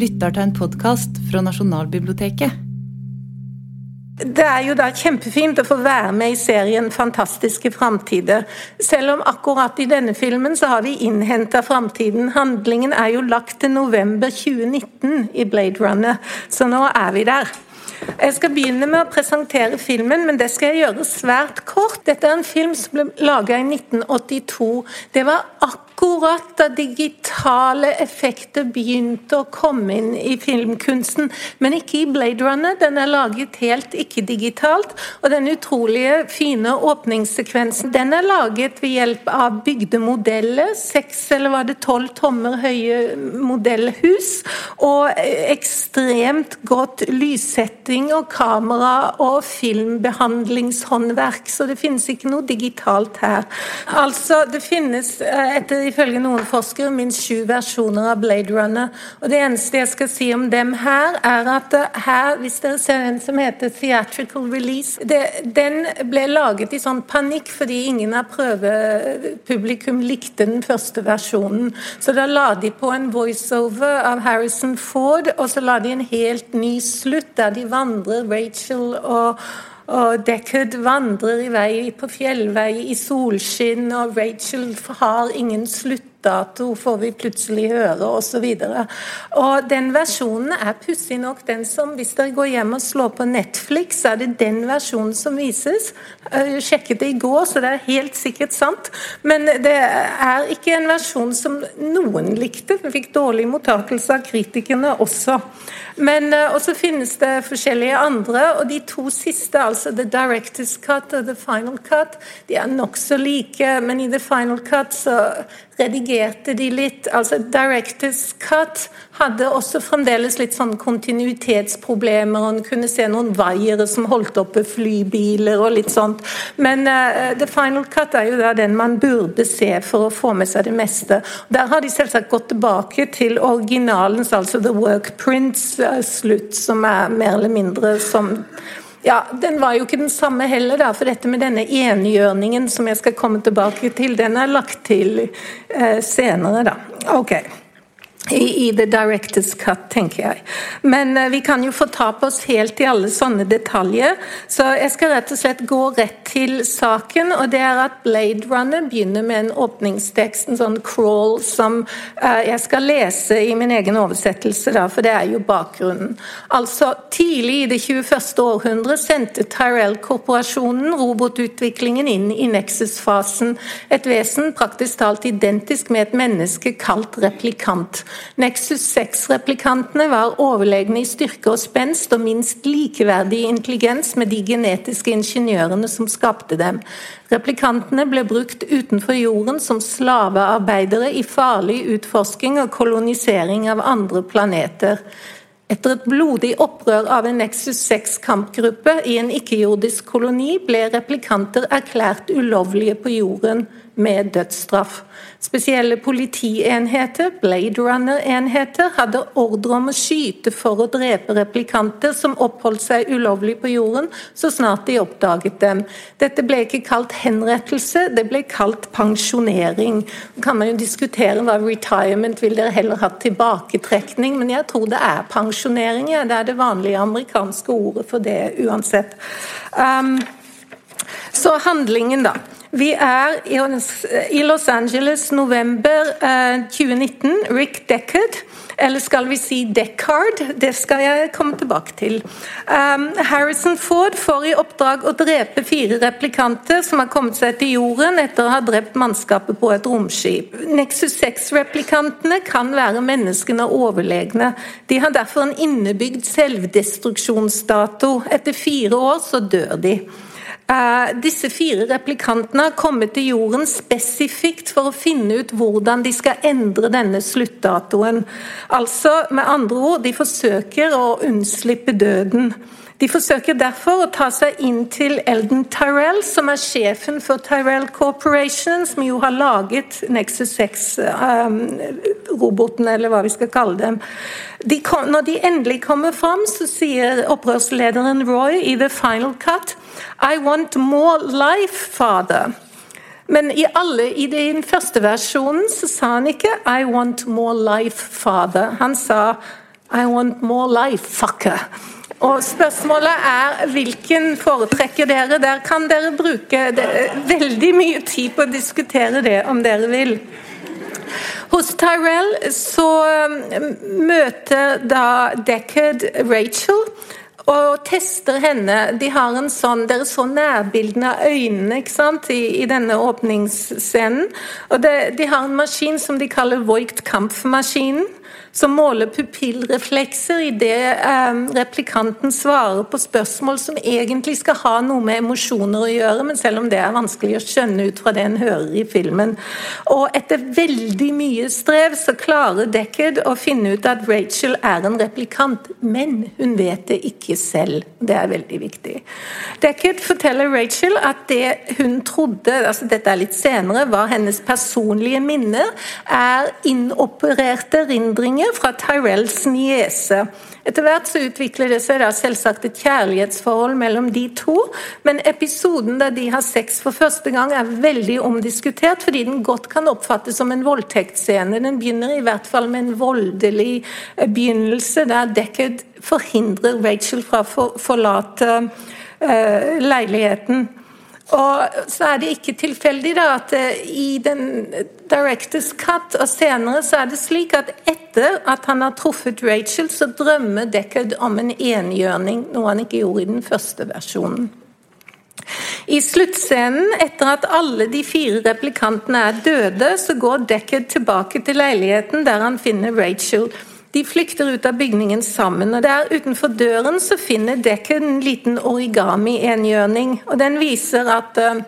lytter til en podkast fra Nasjonalbiblioteket. Det er jo da kjempefint å få være med i serien 'Fantastiske framtider'. Selv om akkurat i denne filmen så har vi innhenta framtiden. Handlingen er jo lagt til november 2019 i Blade Runner, så nå er vi der. Jeg skal begynne med å presentere filmen, men det skal jeg gjøre svært kort. Dette er en film som ble laga i 1982. Det var akkurat akkurat da digitale effekter begynte å komme inn i filmkunsten, men ikke i Blade Runner. Den er laget helt ikke-digitalt. Og den utrolige fine åpningssekvensen den er laget ved hjelp av bygde modeller. Seks eller var det tolv tommer høye modellhus. Og ekstremt godt lyssetting og kamera og filmbehandlingshåndverk. Så det finnes ikke noe digitalt her. Altså, det finnes eh, etter ifølge noen forskere minst sju versjoner av Blade Runner. Og Det eneste jeg skal si om dem her, er at her, hvis dere ser en som heter Theatrical Release det, Den ble laget i sånn panikk fordi ingen av prøvepublikum likte den første versjonen. Så da la de på en voiceover av Harrison Ford, og så la de en helt ny slutt der de vandrer, Rachel og og Deckard vandrer i vei på fjellvei i solskinn, og Rachel har ingen sluttdato, får vi plutselig høre, osv. Den versjonen er pussig nok den som Hvis dere går hjem og slår på Netflix, så er det den versjonen som vises. Jeg sjekket det i går, så det er helt sikkert sant. Men det er ikke en versjon som noen likte. Den fikk dårlig mottakelse av kritikerne også. Men også finnes det forskjellige andre, og de to siste, altså The Director's Cut og The Final Cut, de er nokså like, men i The Final Cut så redigerte de litt. altså Directors Cut hadde også fremdeles litt sånn kontinuitetsproblemer. og En kunne se noen vaiere som holdt oppe flybiler og litt sånt. Men uh, The Final Cut er jo den man burde se for å få med seg det meste. Der har de selvsagt gått tilbake til originalens, altså The Work Prints-slutt, uh, som er mer eller mindre som ja, Den var jo ikke den samme heller, da, for dette med denne enhjørningen som jeg skal komme tilbake til, den er lagt til eh, senere, da. Ok i, i The Directors Cut, tenker jeg. Men uh, vi kan jo få ta på oss helt i alle sånne detaljer. Så jeg skal rett og slett gå rett til saken, og det er at Blade Runner begynner med en åpningstekst, en sånn crawl, som uh, jeg skal lese i min egen oversettelse, da, for det er jo bakgrunnen. Altså, tidlig i det 21. århundre sendte Tyrell-korporasjonen robotutviklingen inn i Nexus-fasen, et vesen praktisk talt identisk med et menneske kalt replikant. Nexus 6-replikantene var overlegne i styrke og spenst og minst likeverdig intelligens med de genetiske ingeniørene som skapte dem. Replikantene ble brukt utenfor jorden som slavearbeidere i farlig utforsking og kolonisering av andre planeter. Etter et blodig opprør av en Nexus 6-kampgruppe i en ikke-jordisk koloni ble replikanter erklært ulovlige på jorden med dødsstraff. Spesielle politienheter, Blade Runner-enheter, hadde ordre om å skyte for å drepe replikanter som oppholdt seg ulovlig på jorden, så snart de oppdaget dem. Dette ble ikke kalt henrettelse, det ble kalt pensjonering. Så kan man jo diskutere hva retirement vil dere heller ha tilbaketrekning, men jeg tror det er pensjonering. Ja. Det er det vanlige amerikanske ordet for det uansett. Um, så handlingen, da. Vi er i Los Angeles november 2019. Eh, Rick Deckard, eller skal vi si Deckard, det skal jeg komme tilbake til. Um, Harrison Ford får i oppdrag å drepe fire replikanter som har kommet seg til jorden etter å ha drept mannskapet på et romskip. Nexus 6-replikantene kan være menneskene overlegne. De har derfor en innebygd selvdestruksjonsdato. Etter fire år så dør de. Uh, disse fire replikantene har kommet til jorden spesifikt for å finne ut hvordan de skal endre denne sluttdatoen. Altså, med andre ord, de forsøker å unnslippe døden. De forsøker derfor å ta seg inn til Eldon Tyrell, som er sjefen for Tyrell Corporation, som jo har laget Nexus 6-roboten, um, eller hva vi skal kalle dem. De kom, når de endelig kommer fram, så sier opprørslederen Roy i The Final Cut I want more life, father. Men i, alle, i den første versjonen så sa han ikke 'I want more life, father'. Han sa I want more life, fucker. Og Spørsmålet er hvilken foretrekker dere? Der kan dere bruke veldig mye tid på å diskutere det, om dere vil. Hos Tyrell så um, møter da Deckard Rachel og tester henne. De har en sånn, Dere så nærbildene av øynene ikke sant, I, i denne åpningsscenen. Og det, De har en maskin som de kaller Voigt Kampf-maskinen som måler pupillreflekser idet eh, replikanten svarer på spørsmål som egentlig skal ha noe med emosjoner å gjøre, men selv om det er vanskelig å skjønne ut fra det en hører i filmen. Og etter veldig mye strev så klarer Deckard å finne ut at Rachel er en replikant, men hun vet det ikke selv. Det er veldig viktig. Deckard forteller Rachel at det hun trodde, altså dette er litt senere, var hennes personlige minner, er inopererte rindringer unge fra Tyrells niese. Etter hvert så utvikler det seg da selvsagt et kjærlighetsforhold mellom de to, men episoden der de har sex for første gang er veldig omdiskutert, fordi den godt kan oppfattes som en voldtektsscene. Den begynner i hvert fall med en voldelig eh, begynnelse, der Deckard forhindrer Rachel fra å forlate uh, leiligheten. Og så er det ikke tilfeldig da at eh, i den Directors Cut og senere så er det slik at etter at han har truffet Rachel, så drømmer Deckard om en enhjørning, noe han ikke gjorde i den første versjonen. I sluttscenen, etter at alle de fire replikantene er døde, så går Deckard tilbake til leiligheten der han finner Rachel. De flykter ut av bygningen sammen, og der utenfor døren så finner Decker en liten origami-enhjørning. og Den viser at uh,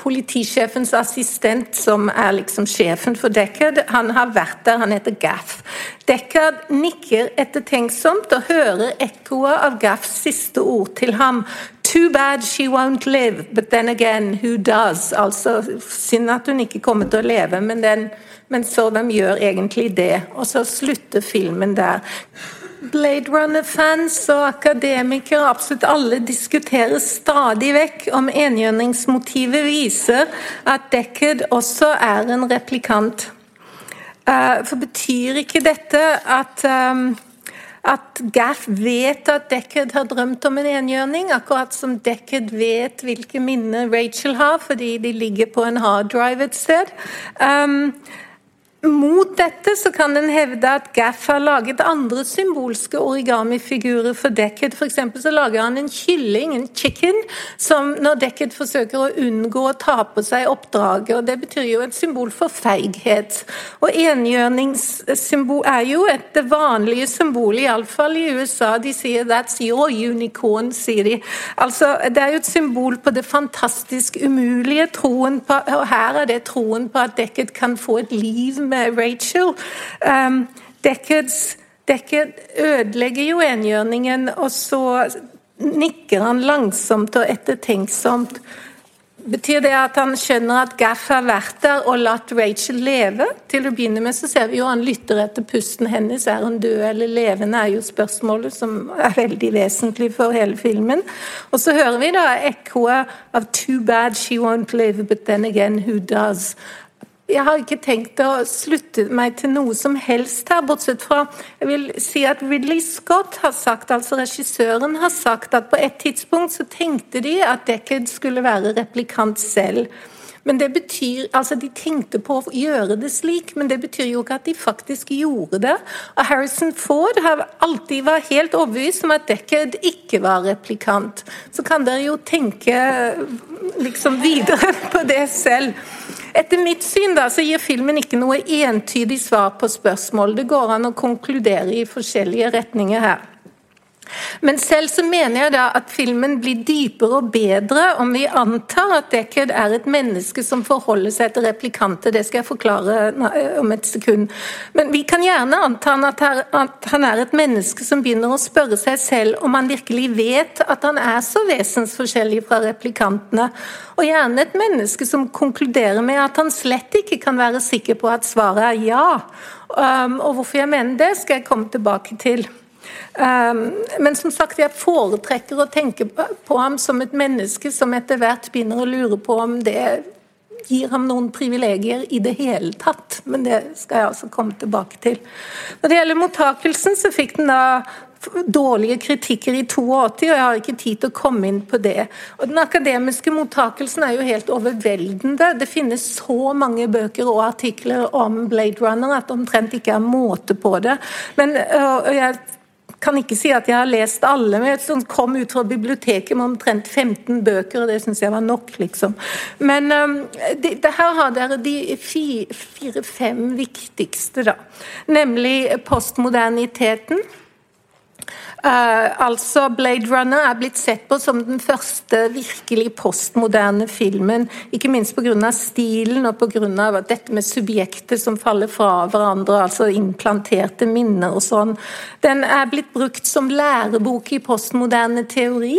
politisjefens assistent, som er liksom sjefen for Decker, han har vært der, han heter Gaff. Deckard nikker ettertenksomt og hører ekkoet av Gaffs siste ord til ham. Too bad she won't live, but then again, who does? Altså, synd at hun ikke kommer til å leve, men den men så hvem gjør egentlig det? Og så slutter filmen der. Blade Runner-fans og akademikere, absolutt alle, diskuterer stadig vekk om enhjørningsmotivet viser at Deckard også er en replikant. Eh, for betyr ikke dette at um, at Gaff vet at Deckard har drømt om en enhjørning, akkurat som Deckard vet hvilke minner Rachel har, fordi de ligger på en harddrive et sted. Um, mot dette så kan en hevde at Gaff har laget andre symbolske origamifigurer for Deckard. F.eks. så lager han en kylling, en chicken, som når Deckard forsøker å unngå å ta på seg oppdraget. og Det betyr jo et symbol for feighet. Og enhjørningssymbol er jo et vanlige symbol, iallfall i USA. De sier 'that's your unicorn', sier de. Altså, Det er jo et symbol på det fantastisk umulige, troen på, og her er det troen på at Deckard kan få et liv med Rachel. Um, Deckards, Deckard ødelegger jo enhjørningen, og så nikker han langsomt og ettertenksomt. Betyr det at han skjønner at Gaff har vært der og latt Rachel leve? Til å begynne med så ser vi jo han lytter etter pusten hennes. Er hun død eller levende, er jo spørsmålet som er veldig vesentlig for hele filmen. Og så hører vi da ekkoet av 'Too bad she won't live, but then again who does'? Jeg har ikke tenkt å slutte meg til noe som helst her, bortsett fra jeg vil si at Ridley Scott har sagt, altså regissøren har sagt at på et tidspunkt så tenkte de at Deckard skulle være replikant selv. Men det betyr, altså De tenkte på å gjøre det slik, men det betyr jo ikke at de faktisk gjorde det. Og Harrison Ford har alltid vært helt overbevist om at Deckard ikke var replikant. Så kan dere jo tenke liksom videre på det selv. Etter mitt syn da, så gir filmen ikke noe entydig svar på spørsmål. Det går an å konkludere i forskjellige retninger her. Men selv så mener jeg da at filmen blir dypere og bedre om vi antar at Deckard er et menneske som forholder seg til replikanter. Det skal jeg forklare om et sekund. Men vi kan gjerne anta at han er et menneske som begynner å spørre seg selv om han virkelig vet at han er så vesensforskjellig fra replikantene. Og gjerne et menneske som konkluderer med at han slett ikke kan være sikker på at svaret er ja. Um, og hvorfor jeg mener det, skal jeg komme tilbake til. Ehm, men som sagt, jeg foretrekker å tenke på ham som et menneske som etter hvert begynner å lure på om det gir ham noen privilegier i det hele tatt, men det skal jeg altså komme tilbake til. Når det gjelder mottakelsen, så fikk den da dårlige kritikker i 82, og jeg har ikke tid til å komme inn på det. Og Den akademiske mottakelsen er jo helt overveldende. Det finnes så mange bøker og artikler om Blade Runner at omtrent ikke er måte på det. Men jeg kan ikke si at jeg har lest alle, men jeg kom ut fra biblioteket med omtrent 15 bøker, og det syns jeg var nok, liksom. Men um, det, det her har dere de fire-fem viktigste, da. Nemlig postmoderniteten. Uh, altså Blade Runner er blitt sett på som den første virkelig postmoderne filmen. Ikke minst pga. stilen og pga. dette med subjektet som faller fra hverandre, altså implanterte minner og sånn. Den er blitt brukt som lærebok i postmoderne teori.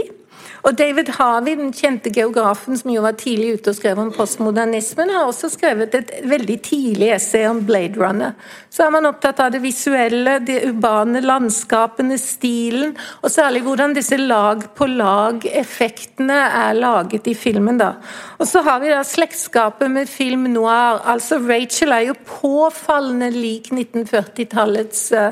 Og David Harvey, den kjente geografen som jo var tidlig ute og skrev om postmodernismen, har også skrevet et veldig tidlig essay om Blade Runner. Så er man opptatt av det visuelle, de urbane landskapene, stilen, og særlig hvordan disse lag-på-lag-effektene er laget i filmen. da. Og så har vi da slektskapet med film noir. altså Rachel er jo påfallende lik 1940-tallets uh,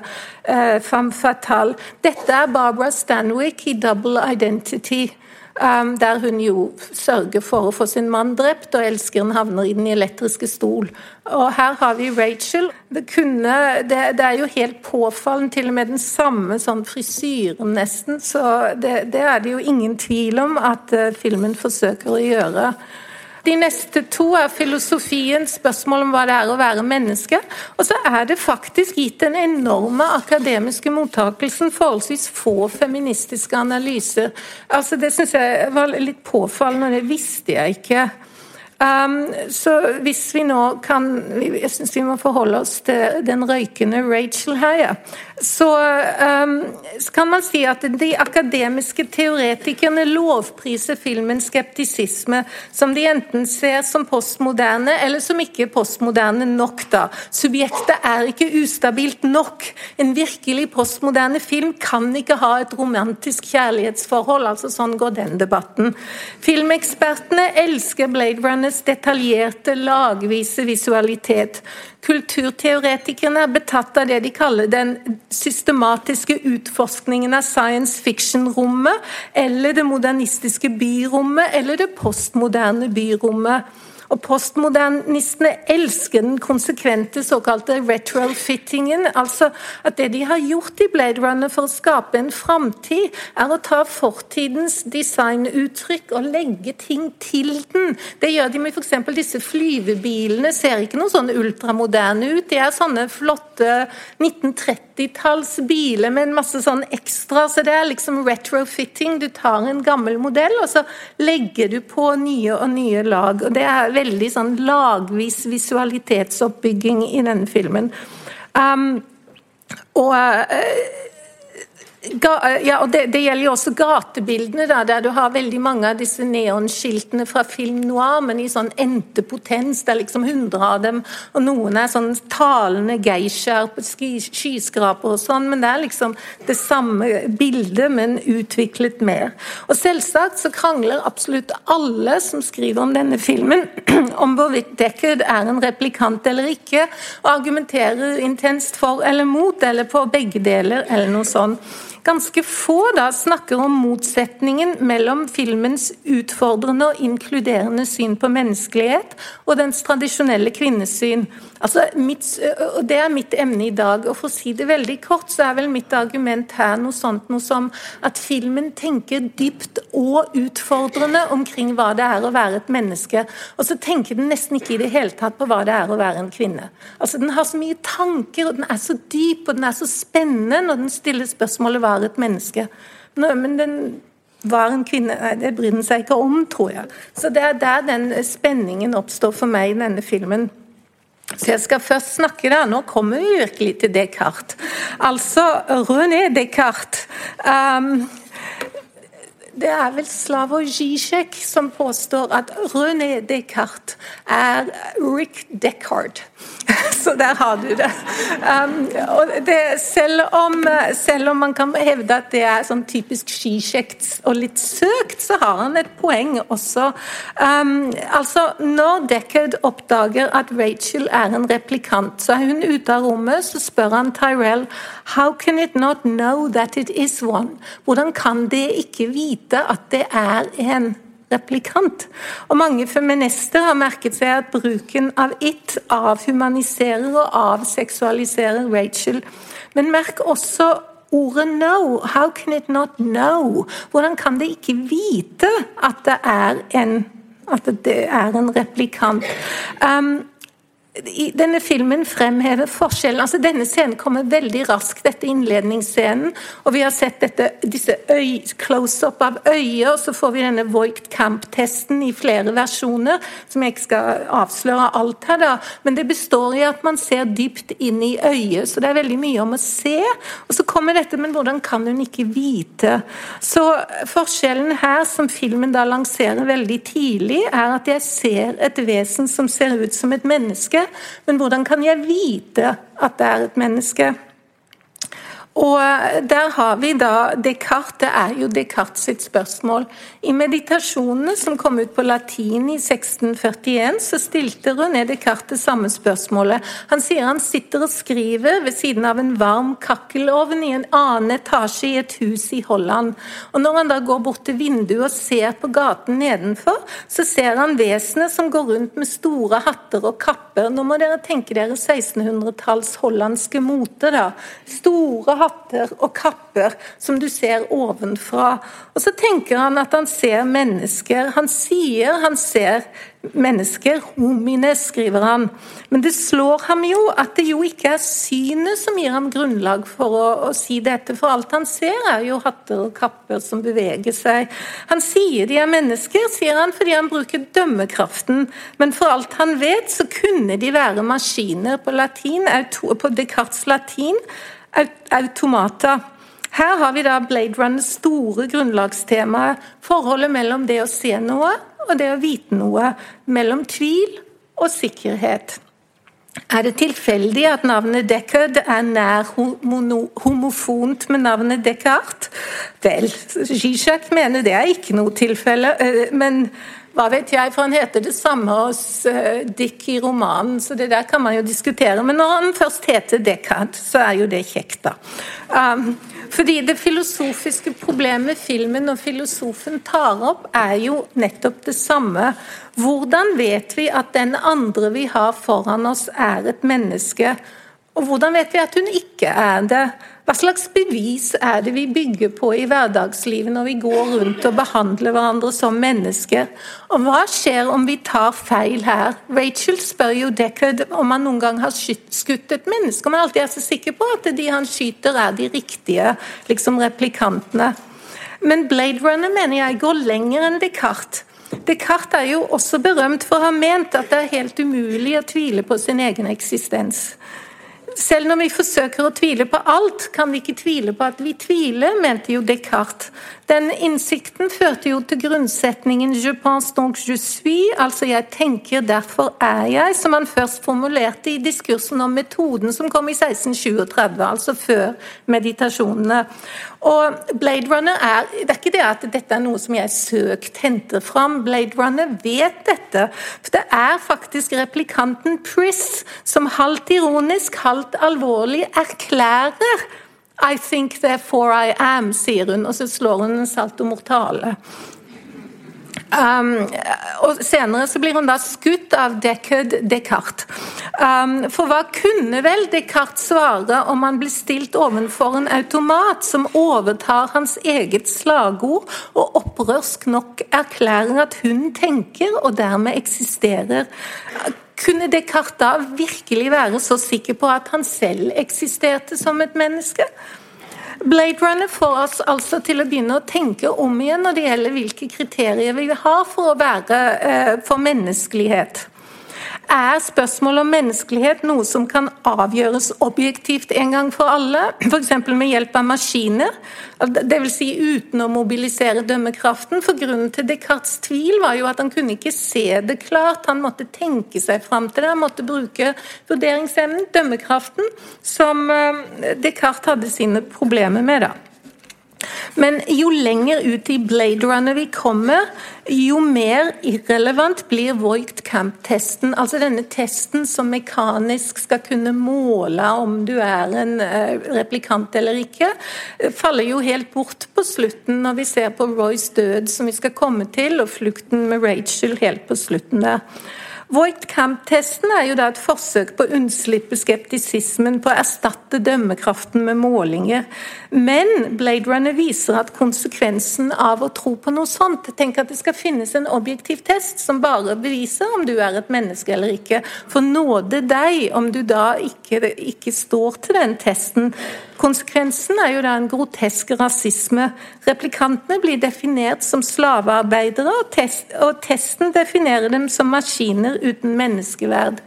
uh, femme fatale. Dette er Barbara Stanwyck i 'Double Identity'. Um, der hun jo sørger for å få sin mann drept, og elskeren havner i den elektriske stol. Og her har vi Rachel. Det, kunne, det, det er jo helt påfallende, til og med den samme sånn frisyren, nesten. Så det, det er det jo ingen tvil om at uh, filmen forsøker å gjøre. De neste to er filosofien, spørsmål om hva det er å være menneske. Og så er det faktisk gitt den enorme akademiske mottakelsen forholdsvis få feministiske analyser. Altså Det syns jeg var litt påfallende, og det visste jeg ikke. Um, så hvis vi nå kan Jeg syns vi må forholde oss til den røykende Rachel her, ja. Så, um, så, kan man si at de akademiske teoretikerne lovpriser filmens skeptisisme, som de enten ser som postmoderne, eller som ikke er postmoderne nok. da. Subjektet er ikke ustabilt nok. En virkelig postmoderne film kan ikke ha et romantisk kjærlighetsforhold. altså Sånn går den debatten. Filmekspertene elsker Blade Runner filmenes detaljerte, lagvise visualitet. Kulturteoretikerne er betatt av det de kaller den systematiske utforskningen av science fiction-rommet, eller det modernistiske byrommet, eller det postmoderne byrommet. Og Postmodernistene elsker den konsekvente såkalte retrofittingen. altså At det de har gjort i Blade Runner for å skape en framtid, er å ta fortidens designuttrykk og legge ting til den. Det gjør de med f.eks. disse flyvebilene. Ser ikke noe sånn ultramoderne ut. De er sånne flotte 1930-talls biler med en masse sånn ekstra. Så det er liksom retrofitting. Du tar en gammel modell, og så legger du på nye og nye lag. og det er veldig sånn lagvis visualitetsoppbygging i denne filmen. Um, og uh, ja, og det, det, gjelder jo også gatebildene, da, der du har veldig mange av disse neonskiltene fra film noir, men i sånn endte potens. Det er liksom hundre av dem, og noen er sånn talende geishaer på skyskraper og sånn, men det er liksom det samme bildet, men utviklet mer. Og selvsagt så krangler absolutt alle som skriver om denne filmen, om hvorvidt Deckard er en replikant eller ikke, og argumenterer intenst for eller mot, eller på begge deler, eller noe sånt. Ganske få da snakker om motsetningen mellom filmens utfordrende og inkluderende syn på menneskelighet og dens tradisjonelle kvinnesyn. Altså, mitt, og Det er mitt emne i dag. og For å si det veldig kort, så er vel mitt argument her noe sånt noe som at filmen tenker dypt og utfordrende omkring hva det er å være et menneske. Og så tenker den nesten ikke i det hele tatt på hva det er å være en kvinne. Altså, Den har så mye tanker, og den er så dyp og den er så spennende når den stiller spørsmålet hva er et menneske. Men den var en kvinne Nei, det bryr den seg ikke om, tror jeg. Så det er der den spenningen oppstår for meg i denne filmen. Så jeg skal først snakke da, Nå kommer vi virkelig til Descartes. Altså René Descartes. Um, det er vel Slavoj Zizek som påstår at René Descartes er Rick Deckard. Så der har du det. Um, det selv, om, selv, om, man kan hevde at det er sånn typisk skikjekt og litt søkt, så har han et poeng også. Um, altså, Når Deckard oppdager at Rachel er en replikant, så er hun ute av rommet, så spør han Tyrell How can it not know that it is one? Hvordan kan det ikke vite at det er en replikant. Og Mange feminister har merket seg at bruken av it avhumaniserer og avseksualiserer Rachel. Men merk også ordet 'know'. How can it not know? Hvordan kan det ikke vite at det er en, det er en replikant? Um, denne filmen fremhever forskjellen altså Denne scenen kommer veldig raskt dette innledningsscenen. og Vi har sett dette, disse close-up av øyer, så får vi denne Voigt Camp-testen i flere versjoner. Som jeg ikke skal avsløre alt her, da. Men det består i at man ser dypt inn i øyet. Så det er veldig mye om å se. Og så kommer dette, men hvordan kan hun ikke vite? Så forskjellen her, som filmen da lanserer veldig tidlig, er at jeg ser et vesen som ser ut som et menneske men hvordan kan jeg vite at det er et menneske? Og Der har vi da Descartes, det er jo Descartes sitt spørsmål. I meditasjonene som kom ut på latin i 1641, så stilte René Descartes det samme spørsmålet. Han sier han sitter og skriver ved siden av en varm kakkelovn i en annen etasje i et hus i Holland. Og Når han da går bort til vinduet og ser på gaten nedenfor, så ser han vesener som går rundt med store hatter og kapper. Nå må dere tenke dere 1600-talls hollandske mote. da. Store hatter hatter og kapper som du ser ovenfra. Og så tenker han at han ser mennesker. Han sier han ser mennesker. Homine, skriver han. Men det slår ham jo at det jo ikke er synet som gir ham grunnlag for å, å si dette, for alt han ser er jo hatter og kapper som beveger seg. Han sier de er mennesker, sier han, fordi han bruker dømmekraften. Men for alt han vet, så kunne de være maskiner på latin, på Descartes' latin automata. Her har vi da Blade Runners store grunnlagstema, forholdet mellom det å se noe og det å vite noe, mellom tvil og sikkerhet. Er det tilfeldig at navnet Deckard er nær homofont med navnet Descartes? Vel, Zizek mener det er ikke noe tilfelle, eh, men hva vet jeg, for han heter det samme hos uh, Dick i romanen, så det der kan man jo diskutere. Men når han først heter Descartes, så er jo det kjekt, da. Um, fordi det filosofiske problemet filmen og filosofen tar opp, er jo nettopp det samme. Hvordan vet vi at den andre vi har foran oss, er et menneske? Og hvordan vet vi at hun ikke er det? Hva slags bevis er det vi bygger på i hverdagslivet når vi går rundt og behandler hverandre som mennesker? Og hva skjer om vi tar feil her? Rachel spør jo Deckard om han noen gang har skutt et menneske, om han alltid er så sikker på at de han skyter er de riktige liksom replikantene. Men Blade Runner mener jeg går lenger enn Descartes. Descartes er jo også berømt for å ha ment at det er helt umulig å tvile på sin egen eksistens. Selv når vi forsøker å tvile på alt, kan vi ikke tvile på at vi tviler, mente jo Descartes. Den innsikten førte jo til grunnsetningen 'je pense donc je suis', altså 'jeg tenker, derfor er jeg', som han først formulerte i diskursen om metoden som kom i 1637, altså før meditasjonene. Og Blade Runner er Det er ikke det at dette er noe som jeg søkt henter fram. Blade Runner vet dette. For det er faktisk replikanten Priss som halvt ironisk, halvt alvorlig erklærer i think therefore I am, sier hun, og så slår hun en salto mortale. Um, og Senere så blir hun da skutt av Deckard Descartes. Um, for hva kunne vel Descartes svare om han blir stilt overfor en automat som overtar hans eget slagord, og opprørsk nok erklærer at hun tenker og dermed eksisterer? Kunne Descartes da virkelig være så sikker på at han selv eksisterte som et menneske? Blade Runner får oss altså til å begynne å tenke om igjen når det gjelder hvilke kriterier vi har for å være eh, for menneskelighet. Er spørsmålet om menneskelighet noe som kan avgjøres objektivt en gang for alle, f.eks. med hjelp av maskiner? Dvs. Si uten å mobilisere dømmekraften. For Grunnen til Descartes' tvil var jo at han kunne ikke se det klart. Han måtte tenke seg fram til det, han måtte bruke vurderingsevnen, dømmekraften, som eh, Descartes hadde sine problemer med. da. Men jo lenger ut i Blade Runner vi kommer, jo mer irrelevant blir Voigt Camp-testen. Altså denne testen som mekanisk skal kunne måle om du er en eh, replikant eller ikke, faller jo helt bort på slutten når vi ser på Roys død, som vi skal komme til, og flukten med Rachel helt på slutten der. Voigt Camp-testen er jo da et forsøk på å unnslippe skeptisismen, på å erstatte dømmekraften med målinger. Men Blade Runner viser at konsekvensen av å tro på noe sånt Tenk at det skal finnes en objektiv test som bare beviser om du er et menneske eller ikke. For nåde deg om du da ikke, ikke står til den testen. Konsekvensen er jo da en grotesk rasisme. Replikantene blir definert som slavearbeidere, og, test, og testen definerer dem som maskiner uten menneskeverd.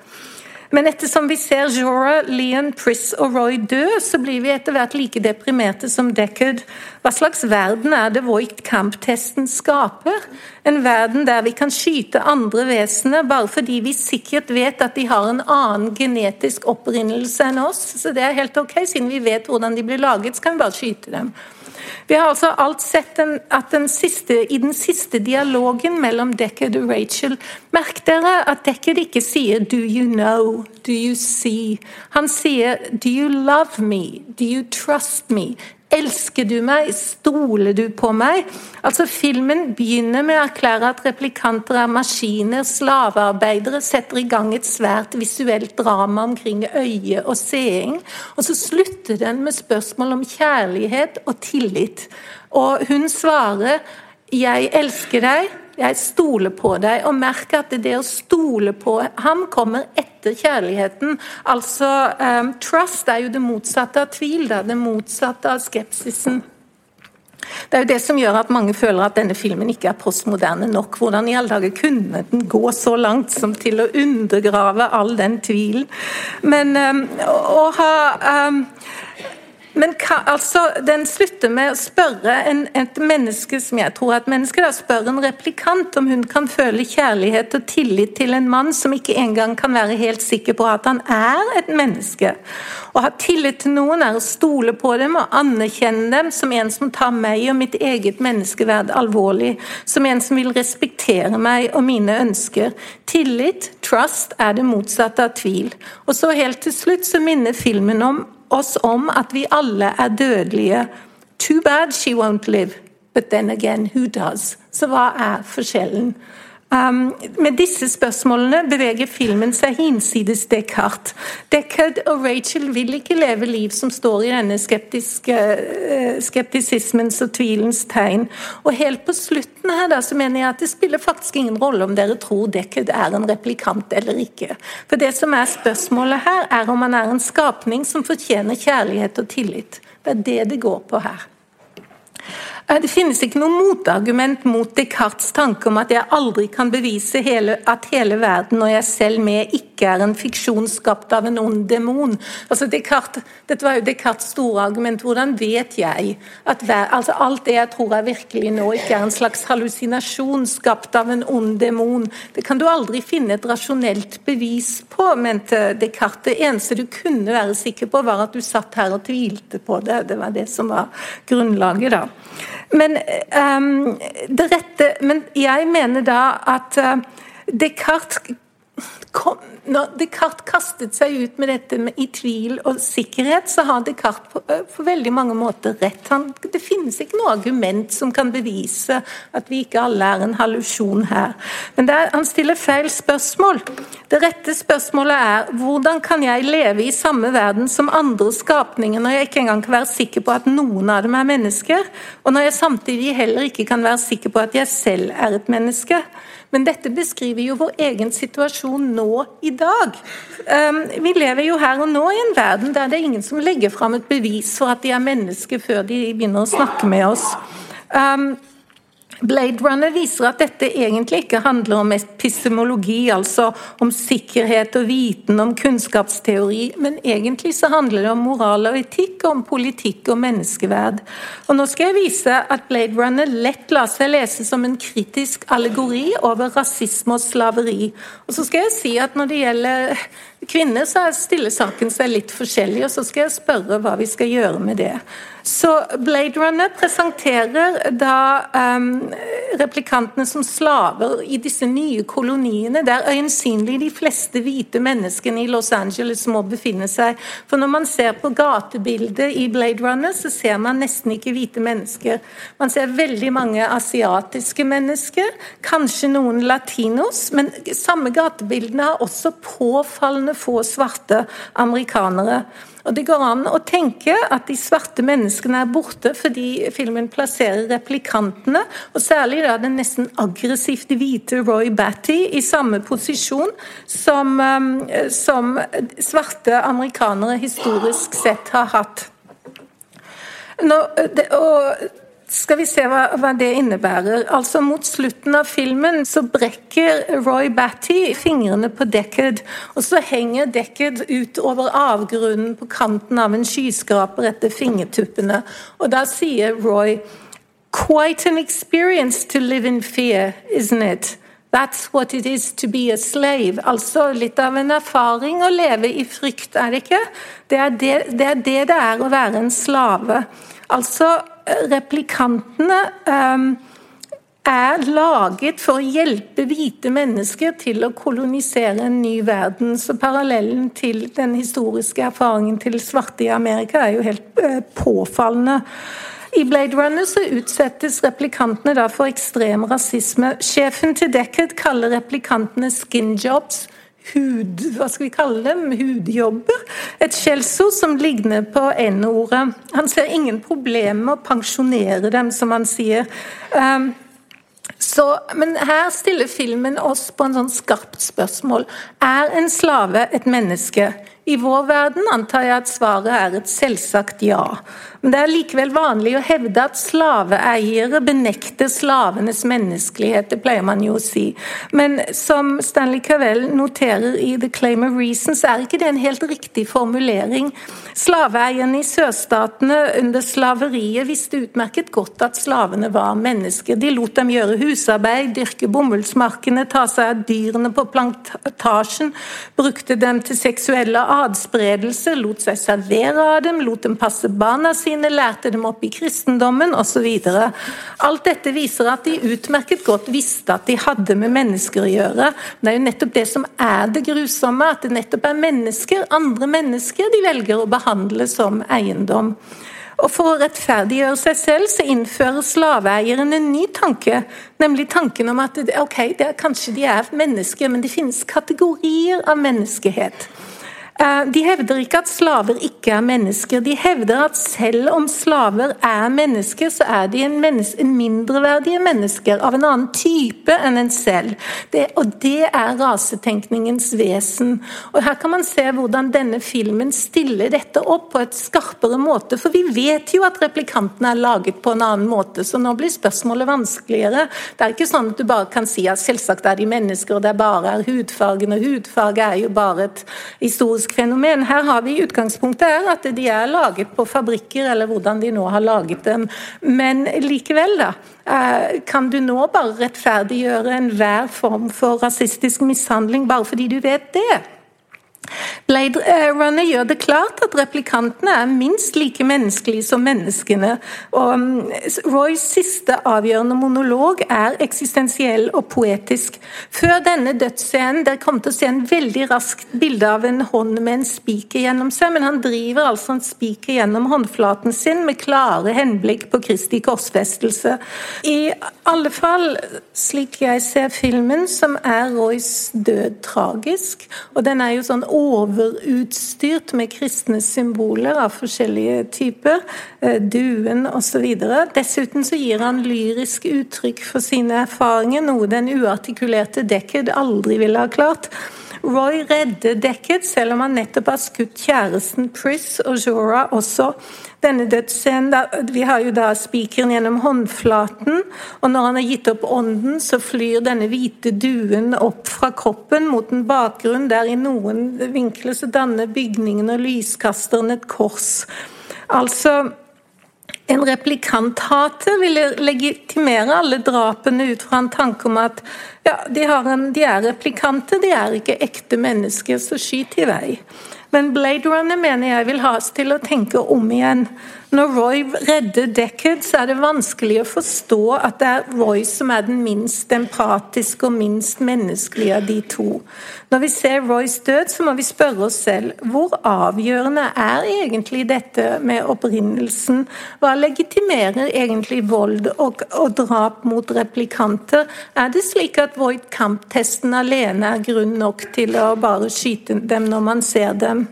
Men ettersom vi ser Jorah, Leon, Pris og Roy dø, så blir vi etter hvert like deprimerte som Deckard. Hva slags verden er det Voigt Camp-testen skaper? En verden der vi kan skyte andre vesener bare fordi vi sikkert vet at de har en annen genetisk opprinnelse enn oss. Så det er helt ok, siden vi vet hvordan de blir laget, så kan vi bare skyte dem. Vi har altså alt sett den, at den siste, i den siste dialogen mellom Deckard og Rachel Merk dere at Deckard ikke sier 'do you know', 'do you see'. Han sier 'do you love me', 'do you trust me'. Elsker du meg? Stoler du på meg? Altså Filmen begynner med å erklære at replikanter er maskiner, slavearbeidere, setter i gang et svært visuelt drama omkring øye og seing. Og så slutter den med spørsmål om kjærlighet og tillit. Og hun svarer 'Jeg elsker deg'. Jeg stoler på deg, og merk at det å stole på ham kommer etter kjærligheten. Altså, um, Trust er jo det motsatte av tvil, Det er det motsatte av skepsisen. Det er jo det som gjør at mange føler at denne filmen ikke er postmoderne nok. Hvordan i alle dager kunne den gå så langt som til å undergrave all den tvilen? Men um, å ha um, men altså, den slutter med å spørre en, et menneske som jeg tror er et menneske, da, spør en replikant om hun kan føle kjærlighet og tillit til en mann som ikke engang kan være helt sikker på at han er et menneske. Å ha tillit til noen er å stole på dem og anerkjenne dem som en som tar meg og mitt eget menneskeverd alvorlig, som en som vil respektere meg og mine ønsker. Tillit, trust, er det motsatte av tvil. Og så helt til slutt så minner filmen om oss om at vi alle er dødelige. Too bad she won't live, but then again, who does? Så hva er forskjellen? Um, med disse spørsmålene beveger filmen seg hinsides Descartes. Descartes og Rachel vil ikke leve liv som står i denne uh, skeptisismens og tvilens tegn. Og helt på slutten her da, så mener jeg at det spiller faktisk ingen rolle om dere tror Descartes er en replikant eller ikke. For det som er spørsmålet her, er om han er en skapning som fortjener kjærlighet og tillit. Det er det det går på her. Eh, det finnes ikke noe motargument mot Descartes' tanke om at jeg aldri kan bevise hele, at hele verden og jeg selv med ikke er en fiksjon skapt av en ond demon. Altså Descartes, dette var jo Descartes' store argument. Hvordan vet jeg at hver, altså alt det jeg tror er virkelig nå, ikke er en slags hallusinasjon skapt av en ond demon? Det kan du aldri finne et rasjonelt bevis på, mente Descartes. Det eneste du kunne være sikker på, var at du satt her og tvilte på det. Det var det som var grunnlaget, da. Men, um, rette, men jeg mener da at uh, Descartes kom, når Descartes kastet seg ut med dette med, i tvil og sikkerhet, så har Descartes på, på veldig mange måter rett. Han, det finnes ikke noe argument som kan bevise at vi ikke alle er en hallusjon her. Men er, han stiller feil spørsmål. Det rette spørsmålet er hvordan kan jeg leve i samme verden som andre skapninger når jeg ikke engang kan være sikker på at noen av dem er mennesker, og når jeg samtidig heller ikke kan være sikker på at jeg selv er et menneske? Men dette beskriver jo vår egen situasjon nå i dag. Um, vi lever jo her og nå i en verden der det er ingen som legger fram et bevis for at de er mennesker før de begynner å snakke med oss. Blade Runner viser at dette egentlig ikke handler om epistemologi, altså om sikkerhet og viten, om kunnskapsteori, men egentlig så handler det om moral og etikk, om politikk og menneskeverd. Og Nå skal jeg vise at Blade Runner lett lar seg lese som en kritisk allegori over rasisme og slaveri. Og så skal jeg si at når det gjelder kvinner, så stiller saken seg litt forskjellig, og så skal jeg spørre hva vi skal gjøre med det. Så Blade Runner presenterer da um, replikantene som slaver i disse nye koloniene, der øyensynlig de fleste hvite menneskene i Los Angeles må befinne seg. For når man ser på gatebildet i Blade Runner, så ser man nesten ikke hvite mennesker. Man ser veldig mange asiatiske mennesker, kanskje noen latinos, men samme gatebildene har også påfallende få svarte amerikanere. Og Det går an å tenke at de svarte menneskene er borte fordi filmen plasserer replikantene, og særlig da den nesten aggressivt hvite Roy Batty, i samme posisjon som, um, som svarte amerikanere historisk sett har hatt. Nå, det, og skal vi se hva, hva, det innebærer. Altså Mot slutten av filmen så brekker Roy Batty fingrene på Deckard, og så henger Deckard ut over avgrunnen på kanten av en skyskraper etter fingertuppene. Og da sier Roy Quite an experience to live in fear, isn't it? That's what it is to be a slave. Altså litt av en erfaring å leve i frykt, er det ikke? Det er det det er, det, det er å være en slave. Altså replikantene um, er laget for å hjelpe hvite mennesker til å kolonisere en ny verden. Så parallellen til den historiske erfaringen til svarte i Amerika er jo helt eh, påfallende. I Blade Runner så utsettes replikantene da for ekstrem rasisme. Sjefen til Deckard kaller replikantene 'skin jobs' hud, hva skal vi kalle dem, hudjobber. Et skjellsord som ligner på N-ordet. Han ser ingen problemer med å pensjonere dem, som han sier. Um, så, men her stiller filmen oss på en sånn skarpt spørsmål. Er en slave et menneske? I vår verden antar jeg at svaret er et selvsagt ja. Men det er likevel vanlig å hevde at slaveeiere benekter slavenes menneskelighet. Det pleier man jo å si. Men som Stanley Cavell noterer i The Claim of Reason, så er ikke det en helt riktig formulering. Slaveeierne i sørstatene under slaveriet visste utmerket godt at slavene var mennesker. De lot dem gjøre husarbeid, dyrke bomullsmarkene, ta seg av dyrene på plantasjen, brukte dem til seksuelle adspredelse, lot seg servere av dem, lot dem passe barna sine sine, lærte dem opp i kristendommen osv. Alt dette viser at de utmerket godt visste at de hadde med mennesker å gjøre. Det er jo nettopp det som er det grusomme, at det nettopp er mennesker, andre mennesker, de velger å behandle som eiendom. Og For å rettferdiggjøre seg selv så innfører slaveeieren en ny tanke, nemlig tanken om at ok, er, kanskje de er mennesker, men det finnes kategorier av menneskehet. Eh, de hevder ikke at slaver ikke er mennesker. De hevder at selv om slaver er mennesker, så er de en, menneske, en mindreverdige mennesker av en annen type enn en selv. Det, og det er rasetenkningens vesen. Og Her kan man se hvordan denne filmen stiller dette opp på et skarpere måte. For vi vet jo at replikantene er laget på en annen måte, så nå blir spørsmålet vanskeligere. Det er ikke sånn at du bare kan si at selvsagt er de mennesker, og det bare er hudfargen, og hudfarge er jo bare et historisk fenomen. Her har vi utgangspunktet er at de er laget på fabrikker, eller hvordan de nå har laget dem. Men likevel, da. Eh, kan du nå bare rettferdiggjøre enhver form for rasistisk mishandling bare fordi du vet det? Blade Runner gjør det klart at replikantene er minst like menneskelige som menneskene. Og um, Roys siste avgjørende monolog er eksistensiell og poetisk. Før denne dødsscenen dere kommer til å se en veldig raskt bilde av en hånd med en spiker gjennom seg, men han driver altså en spiker gjennom håndflaten sin med klare henblikk på Kristi korsfestelse. I alle fall, slik jeg ser filmen, som er Roys død tragisk, og den er jo sånn overutstyrt med kristne symboler av forskjellige typer, eh, duen osv. Dessuten så gir han lyrisk uttrykk for sine erfaringer, noe den uartikulerte Deckard aldri ville ha klart. Roy redder Deckett, selv om han nettopp har skutt kjæresten Pris og Jorah også. denne dødsscenen Vi har jo da spikeren gjennom håndflaten, og når han har gitt opp ånden, så flyr denne hvite duen opp fra kroppen mot en bakgrunn der i noen vinkler så danner bygningen og lyskasteren et kors. Altså en replikanthater ville legitimere alle drapene ut fra en tanke om at ja, de, en, de er replikanter, de er ikke ekte mennesker, så skyt i vei. Men Blade Runner mener jeg vil ha oss til å tenke om igjen. Når Roy redder Deckard, så er det vanskelig å forstå at det er Roy som er den minst empatiske og minst menneskelige av de to. Når vi ser Roys død, så må vi spørre oss selv hvor avgjørende er egentlig dette med opprinnelsen? Hva legitimerer egentlig vold og, og drap mot replikanter? Er det slik at Void Camp-testen alene er grunn nok til å bare skyte dem når man ser dem?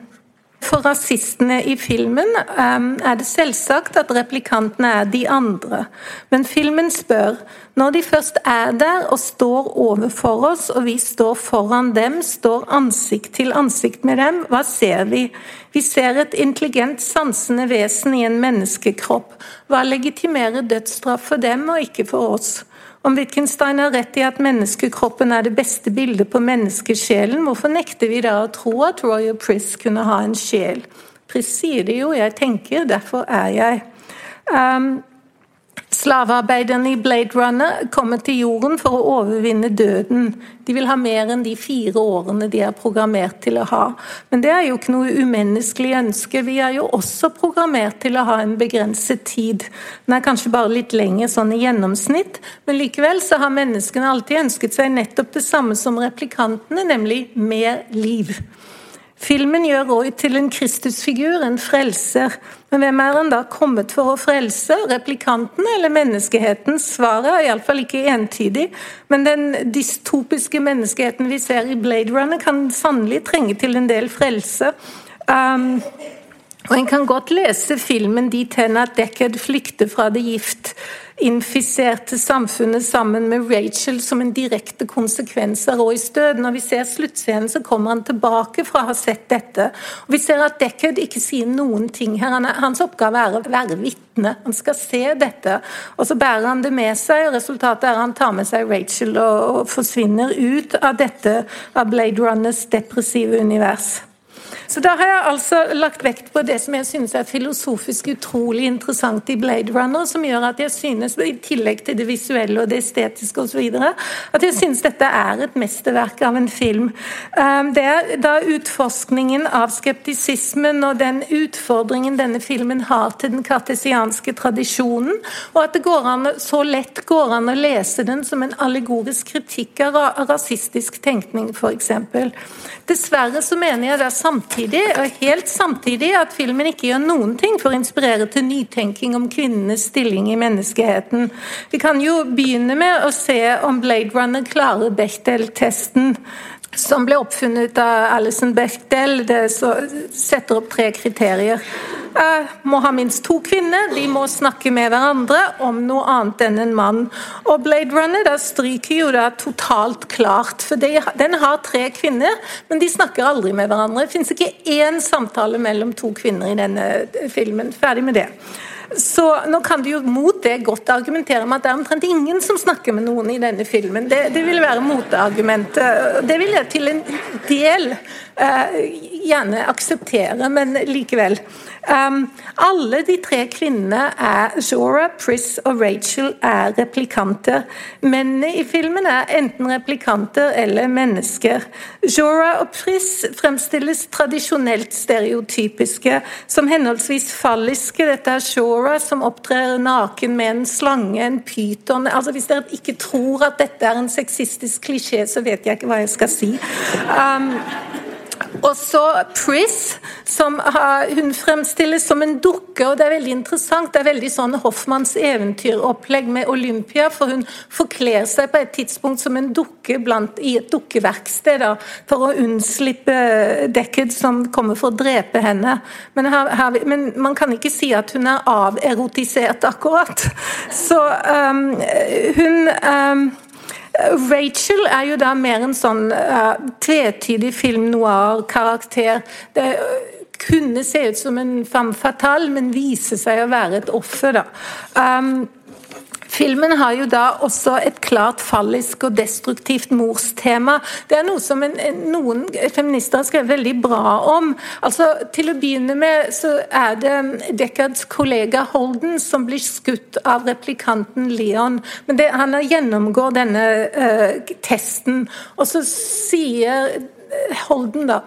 For rasistene i filmen um, er det selvsagt at replikantene er de andre. Men filmen spør når de først er der og står overfor oss, og vi står foran dem, står ansikt til ansikt med dem, hva ser vi? Vi ser et intelligent, sansende vesen i en menneskekropp. Hva legitimerer dødsstraff for dem og ikke for oss? Om Wittgenstein har rett i at menneskekroppen er det beste bildet på menneskesjelen, hvorfor nekter vi da å tro at Royal Priss kunne ha en sjel? Priss sier det jo, jeg tenker, derfor er jeg. Um, Slavearbeiderne i Blade Runner kommer til jorden for å overvinne døden. De vil ha mer enn de fire årene de er programmert til å ha. Men det er jo ikke noe umenneskelig ønske. Vi er jo også programmert til å ha en begrenset tid. Den er kanskje bare litt lenger sånn i gjennomsnitt, men likevel så har menneskene alltid ønsket seg nettopp det samme som replikantene, nemlig mer liv. Filmen gjør Roy til en Kristusfigur, en frelser. Men hvem er han da kommet for å frelse? Replikanten eller menneskeheten? Svaret er iallfall ikke entydig. Men den dystopiske menneskeheten vi ser i Blade Runner, kan sannelig trenge til en del frelse. Um, og En kan godt lese filmen dit hen at Deckard flykter fra det gift infiserte samfunnet sammen med Rachel som en direkte konsekvens av Roys død. Når vi ser sluttscenen, så kommer han tilbake fra å ha sett dette. Og Vi ser at Deckard ikke sier noen ting her. hans oppgave er å være vitne. Han skal se dette, og så bærer han det med seg. og Resultatet er at han tar med seg Rachel og, og forsvinner ut av dette av Blade Runners depressive univers. Så da har jeg altså lagt vekt på det som jeg synes er filosofisk utrolig interessant i Blade Runner, som gjør at jeg synes, i tillegg til det visuelle og det estetiske osv., at jeg synes dette er et mesterverk av en film. Um, det er da utforskningen av skeptisismen og den utfordringen denne filmen har til den kartesianske tradisjonen, og at det går an, så lett går an å lese den som en allegorisk kritikk av rasistisk tenkning, f.eks. Dessverre så mener jeg det er samtidig samtidig, og helt samtidig at filmen ikke gjør noen ting for å inspirere til nytenking om kvinnenes stilling i menneskeheten. Vi kan jo begynne med å se om Blade Runner klarer Bechdel-testen som ble oppfunnet av Alison Bechdel. Det setter opp tre kriterier. Eh, må ha minst to kvinner, de må snakke med hverandre om noe annet enn en mann. Og Blade Runner da stryker jo da totalt klart, for de, den har tre kvinner, men de snakker aldri med hverandre. Det finnes ikke én samtale mellom to kvinner i denne filmen. Ferdig med det. Så nå kan du jo mot det godt argumentere med at det er omtrent ingen som snakker med noen i denne filmen. Det, det vil være motargumentet. Det vil jeg til en del uh, gjerne akseptere, men likevel. Um, alle de tre kvinnene er Zora, Pris og Rachel er replikanter. Mennene i filmen er enten replikanter eller mennesker. Zora og Pris fremstilles tradisjonelt stereotypiske som henholdsvis falliske. Dette er Zora som opptrer naken med en slange, en pyton altså Hvis dere ikke tror at dette er en sexistisk klisjé, så vet jeg ikke hva jeg skal si. Um, og så Pris, som hun fremstilles som en dukke, og det er veldig interessant. Det er veldig sånn Hoffmanns eventyropplegg med Olympia, for hun forkler seg på et tidspunkt som en dukke blant, i et dukkeverksted da, for å unnslippe Deckard, som kommer for å drepe henne. Men, her, her, men, man kan ikke si at hun er averotisert, akkurat. Så um, hun um, Rachel er jo da mer en sånn uh, tvetydig film noir-karakter. kunne se ut som en femme fatale, men vise seg å være et offer. da. Um, Filmen har jo da også et klart fallisk og destruktivt morstema. Det er noe som en, noen feminister har skrevet veldig bra om. Altså, Til å begynne med så er det Deckards kollega Holden som blir skutt av replikanten Leon. Men det, han gjennomgår denne uh, testen, og så sier Holden, da.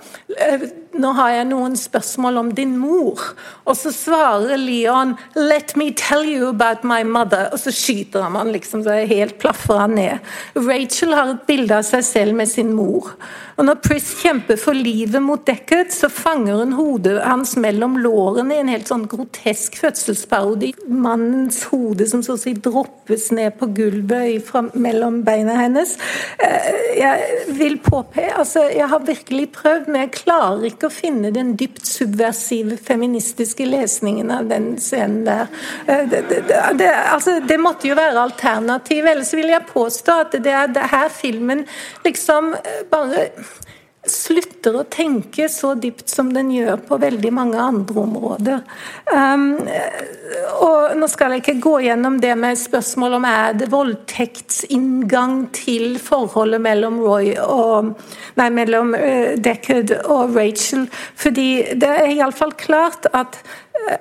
Nå har jeg noen spørsmål om din mor. Og så svarer Leon 'Let me tell you about my mother'. Og så skyter han liksom, så helt plaffer han ned. Rachel har et bilde av seg selv med sin mor. Og Når Pris kjemper for livet mot Deckard, så fanger hun hodet hans mellom lårene i en helt sånn grotesk fødselsparodi. Mannens hode som så å si droppes ned på gulvet fra, mellom beina hennes. Eh, jeg vil påpeke altså, Jeg har virkelig prøvd, men jeg klarer ikke å finne den dypt subversive feministiske lesningen av den scenen der. Eh, det, det, det, altså, det måtte jo være alternativ, ellers vil jeg påstå at det er her filmen liksom eh, bare slutter å tenke så dypt som den gjør på veldig mange andre områder. Um, og Nå skal jeg ikke gå gjennom det med spørsmål om er det voldtektsinngang til forholdet mellom Roy og nei, mellom uh, Deckard og Rachel, fordi det er iallfall klart at uh,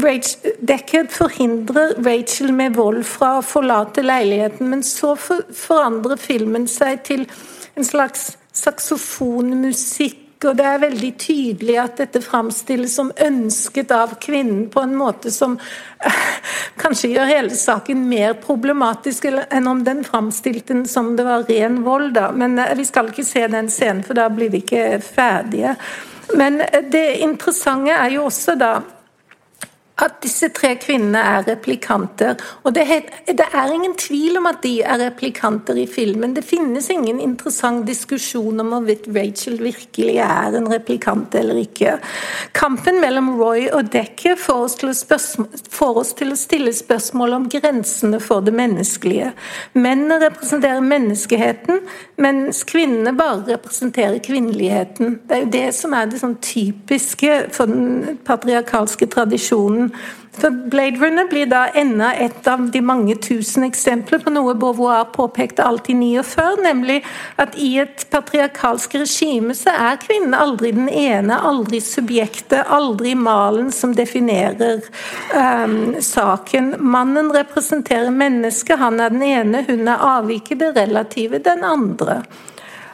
Rachel, Deckard forhindrer Rachel med vold fra å forlate leiligheten, men så for, forandrer filmen seg til en slags saksofonmusikk, og det er veldig tydelig at dette framstilles som ønsket av kvinnen på en måte som eh, kanskje gjør hele saken mer problematisk enn om den framstilte den som det var ren vold. Da. Men eh, vi skal ikke se den scenen, for da blir vi ikke ferdige. Men eh, det interessante er jo også da at disse tre kvinnene er replikanter. Og det, er ingen tvil om at de er replikanter i filmen. Det finnes ingen interessant diskusjon om hvorvidt Rachel virkelig er en replikant eller ikke. Kampen mellom Roy og Decker får oss, får oss til å stille spørsmål om grensene for det menneskelige. Mennene representerer menneskeheten, mens kvinnene bare representerer kvinneligheten. Det er jo det som er det sånn typiske for den patriarkalske tradisjonen for Blade Runner blir da enda et av de mange tusen eksempler på noe Beauvoir påpekte alt i 49, nemlig at i et patriarkalsk regime så er kvinnen aldri den ene, aldri subjektet, aldri malen som definerer um, saken. Mannen representerer mennesket, han er den ene, hun er avviket, det relative den andre.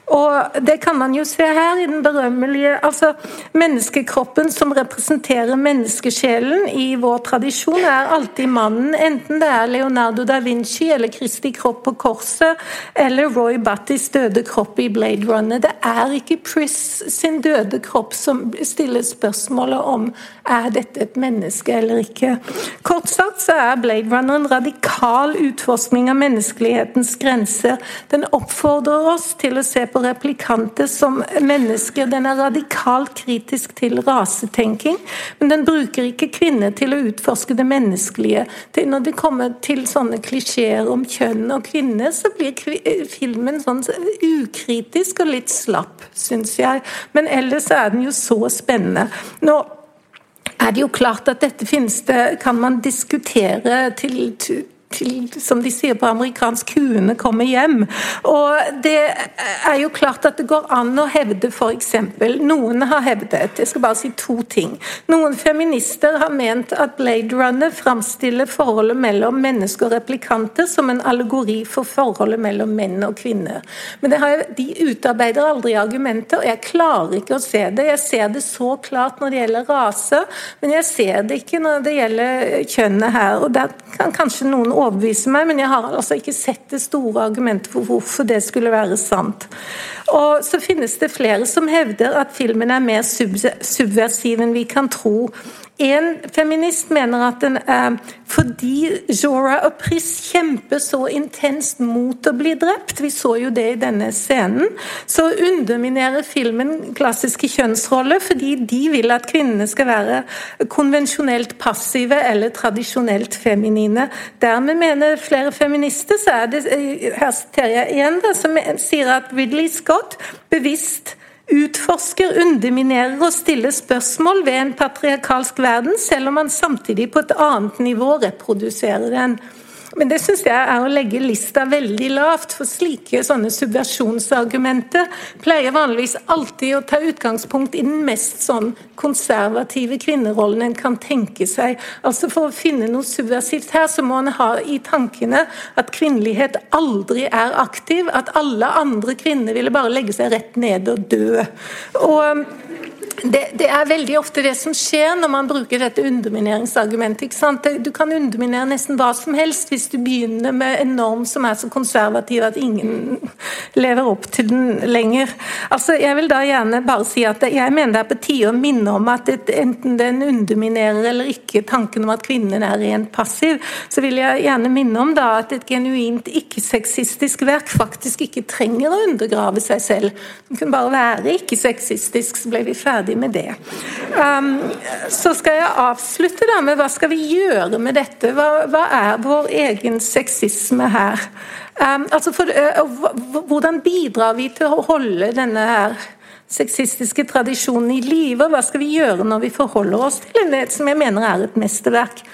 Og Det kan man jo se her i den berømmelige altså Menneskekroppen som representerer menneskesjelen i vår tradisjon, er alltid mannen. Enten det er Leonardo da Vinci eller Kristi kropp på korset eller Roy Battis døde kropp i Blade Runner. Det er ikke Pris sin døde kropp som stiller spørsmålet om er dette et menneske eller ikke. Kort sagt så er Blade Runner en radikal utforskning av menneskelighetens grenser. Den oppfordrer oss til å se på på replikanter som mennesker. Den er radikalt kritisk til rasetenking, men den bruker ikke kvinner til å utforske det menneskelige. Når det kommer til sånne klisjeer om kjønn og kvinner, så blir filmen sånn ukritisk og litt slapp, syns jeg. Men ellers er den jo så spennende. Nå er det jo klart at dette finnes det, kan man diskutere til, til som de sier på amerikansk, kuene kommer hjem. Og det er jo klart at det går an å hevde f.eks. Noen har hevdet Jeg skal bare si to ting. Noen feminister har ment at Blade Runner framstiller forholdet mellom mennesker og replikanter som en allegori for forholdet mellom menn og kvinner. Men har, de utarbeider aldri argumenter, og jeg klarer ikke å se det. Jeg ser det så klart når det gjelder rase, men jeg ser det ikke når det gjelder kjønnet her. og der kan kanskje noen overbevise meg, men jeg har altså ikke sett det store argumentet for hvorfor det skulle være sant. Og så finnes det flere som hevder at filmen er mer subversiv enn vi kan tro. En feminist mener at den er fordi Jora og Pris kjemper så intenst mot å bli drept, vi så jo det i denne scenen, så underminerer filmen klassiske kjønnsroller fordi de vil at kvinnene skal være konvensjonelt passive eller tradisjonelt feminine. Dermed mener flere feminister, så er det her siterer jeg igjen, som sier at Ridley Scott bevisst utforsker, underminerer og stiller spørsmål ved en patriarkalsk verden, selv om man samtidig på et annet nivå reproduserer den. Men det syns jeg er å legge lista veldig lavt, for slike sånne subversjonsargumenter pleier vanligvis alltid å ta utgangspunkt i den mest sånn konservative kvinnerollen en kan tenke seg. Altså For å finne noe subversivt her, så må en ha i tankene at kvinnelighet aldri er aktiv, at alle andre kvinner ville bare legge seg rett ned og dø. Og det, det, er veldig ofte det som skjer når man bruker dette undermineringsargumentet. Du kan underminere nesten hva som helst hvis du begynner med en norm som er så konservativ at ingen lever opp til den lenger. Altså, jeg vil da gjerne bare si at jeg mener det er på tide å minne om at et, enten den underminerer eller ikke tanken om at kvinnen er rent passiv, så vil jeg gjerne minne om da at et genuint ikke-sexistisk verk faktisk ikke trenger å undergrave seg selv. Den kunne bare være ikke-sexistisk, så ble vi ferdig ferdig med det. Um, så skal jeg avslutte da med hva skal vi gjøre med dette? Hva, hva er vår egen sexisme her? Um, altså for, uh, hvordan bidrar vi til å holde denne her sexistiske tradisjonen i live? Hva skal vi gjøre når vi forholder oss til det som jeg mener er et mesterverk?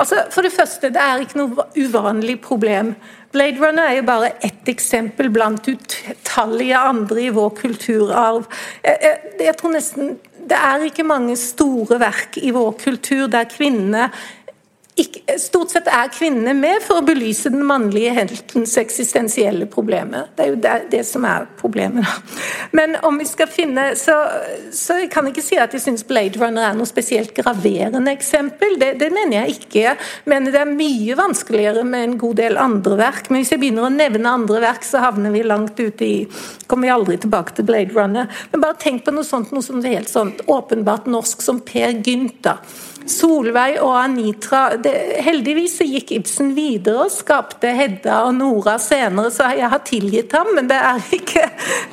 Altså, for det første, det er ikke noe uvanlig problem. Blade Runner er jo bare ett eksempel blant utallige andre i vår kulturarv. Jeg, jeg, jeg tror nesten det er ikke mange store verk i vår kultur der kvinnene ikke, stort sett er kvinnene med for å belyse den mannlige heltens eksistensielle problemer. Det er jo det, det som er problemet. Da. Men om vi skal finne Så, så jeg kan ikke si at jeg syns Blade Runner er noe spesielt graverende eksempel. Det, det mener jeg ikke. Men det er mye vanskeligere med en god del andre verk. Men hvis jeg begynner å nevne andre verk, så havner vi langt ute i Kommer vi aldri tilbake til Blade Runner. Men bare tenk på noe sånt, noe som er helt sånt åpenbart norsk som Per Gynt. da Solveig og Anitra det, Heldigvis gikk Ibsen videre og skapte Hedda og Nora senere, så jeg har tilgitt ham, men det er ikke,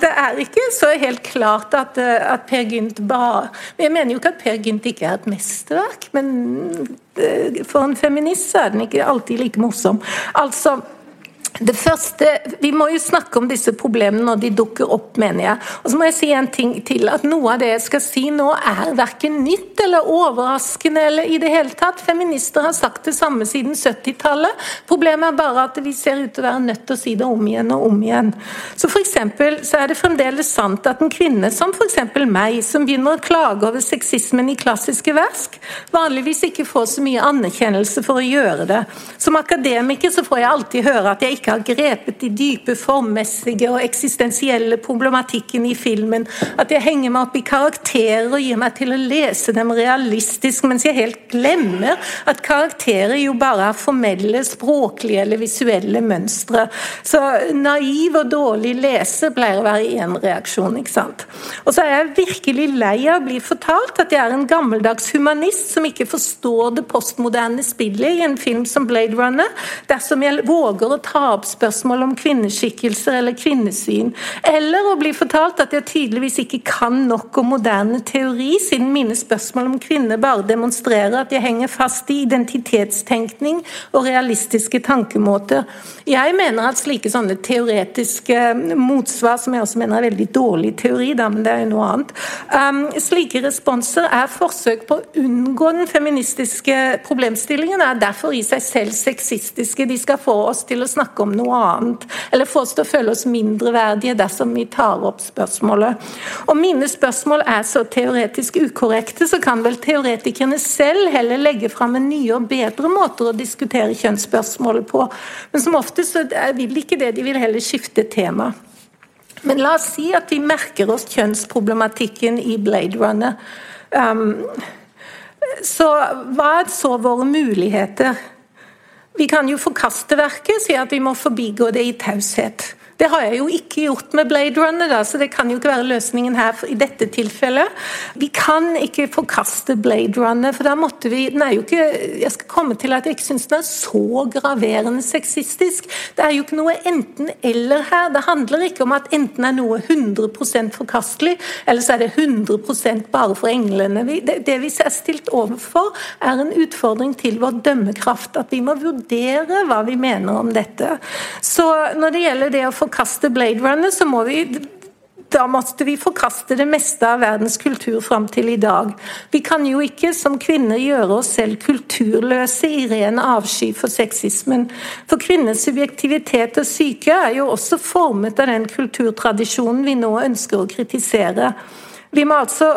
det er ikke så helt klart at, at Per Gynt bare Jeg mener jo ikke at Per Gynt ikke er et mesterverk, men eh, for en feminist så er den ikke alltid like morsom. Altså det første, Vi må jo snakke om disse problemene når de dukker opp, mener jeg. Og så må jeg si en ting til. at Noe av det jeg skal si nå er verken nytt eller overraskende eller i det hele tatt. Feminister har sagt det samme siden 70-tallet. Problemet er bare at vi ser ut til å være nødt til å si det om igjen og om igjen. Så for eksempel, så er det fremdeles sant at en kvinne som f.eks. meg, som begynner å klage over sexismen i klassiske versk, vanligvis ikke får så mye anerkjennelse for å gjøre det. Som akademiker så får jeg alltid høre at jeg ikke ikke har grepet de dype formmessige og eksistensielle problematikken i filmen. At jeg henger meg opp i karakterer og gir meg til å lese dem realistisk, mens jeg helt glemmer at karakterer jo bare er formelle, språklige eller visuelle mønstre. Så naiv og dårlig lese pleier å være én reaksjon, ikke sant. Og så er jeg virkelig lei av å bli fortalt at jeg er en gammeldags humanist som ikke forstår det postmoderne spillet i en film som Blade Runner, dersom jeg våger å ta opp spørsmål om kvinneskikkelser eller kvinnesyn. Eller å bli fortalt at jeg tydeligvis ikke kan nok om moderne teori, siden mine spørsmål om kvinner bare demonstrerer at jeg henger fast i identitetstenkning og realistiske tankemåter. Jeg mener at slike sånne teoretiske motsvar, som jeg også mener er veldig dårlig teori, da, men det er jo noe annet, um, slike responser er forsøk på å unngå den feministiske problemstillingen, er derfor i seg selv sexistiske. De skal få oss til å snakke om om noe annet, eller få oss til å føle oss mindreverdige dersom vi tar opp spørsmålet. Om mine spørsmål er så teoretisk ukorrekte, så kan vel teoretikerne selv heller legge fram en nye og bedre måter å diskutere kjønnsspørsmålet på. Men som oftest vil ikke det, de vil heller skifte tema. Men la oss si at vi merker oss kjønnsproblematikken i Blade Runner. Um, så hva så våre muligheter? Vi kan jo forkaste verket, si at vi må forbigå det i taushet. Det har jeg jo ikke gjort med Blade Runner, da, så det kan jo ikke være løsningen her i dette tilfellet. Vi kan ikke forkaste Blade Runner, for da måtte vi Den er jo ikke Jeg skal komme til at jeg ikke syns den er så graverende sexistisk. Det er jo ikke noe enten-eller her. Det handler ikke om at enten er noe 100% forkastelig, eller så er det 100 bare for englene. Det, vi er stilt overfor, er en utfordring til vår dømmekraft. At vi må vurdere hva vi mener om dette. Så når det gjelder det å få forkaste Blade Runner, så må vi da måtte vi forkaste det meste av verdens kultur fram til i dag. Vi kan jo ikke som kvinner gjøre oss selv kulturløse i ren avsky for sexismen. For kvinners subjektivitet og syke er jo også formet av den kulturtradisjonen vi nå ønsker å kritisere. Vi, altså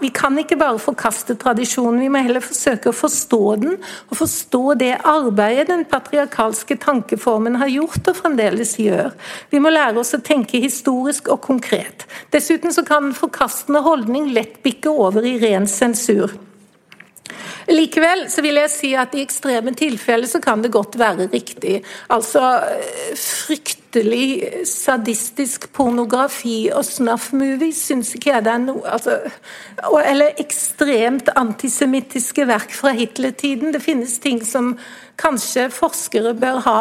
vi, kan ikke bare forkaste tradisjonen, vi må heller forsøke å forstå den. Og forstå det arbeidet den patriarkalske tankeformen har gjort og fremdeles gjør. Vi må lære oss å tenke historisk og konkret. Dessuten så kan en forkastende holdning lett bikke over i ren sensur. Likevel så vil jeg si at i ekstreme tilfeller så kan det godt være riktig. Altså fryktelig sadistisk pornografi og snuff-movies syns ikke jeg det er noe altså, Eller ekstremt antisemittiske verk fra Hitler-tiden. Det finnes ting som kanskje forskere bør ha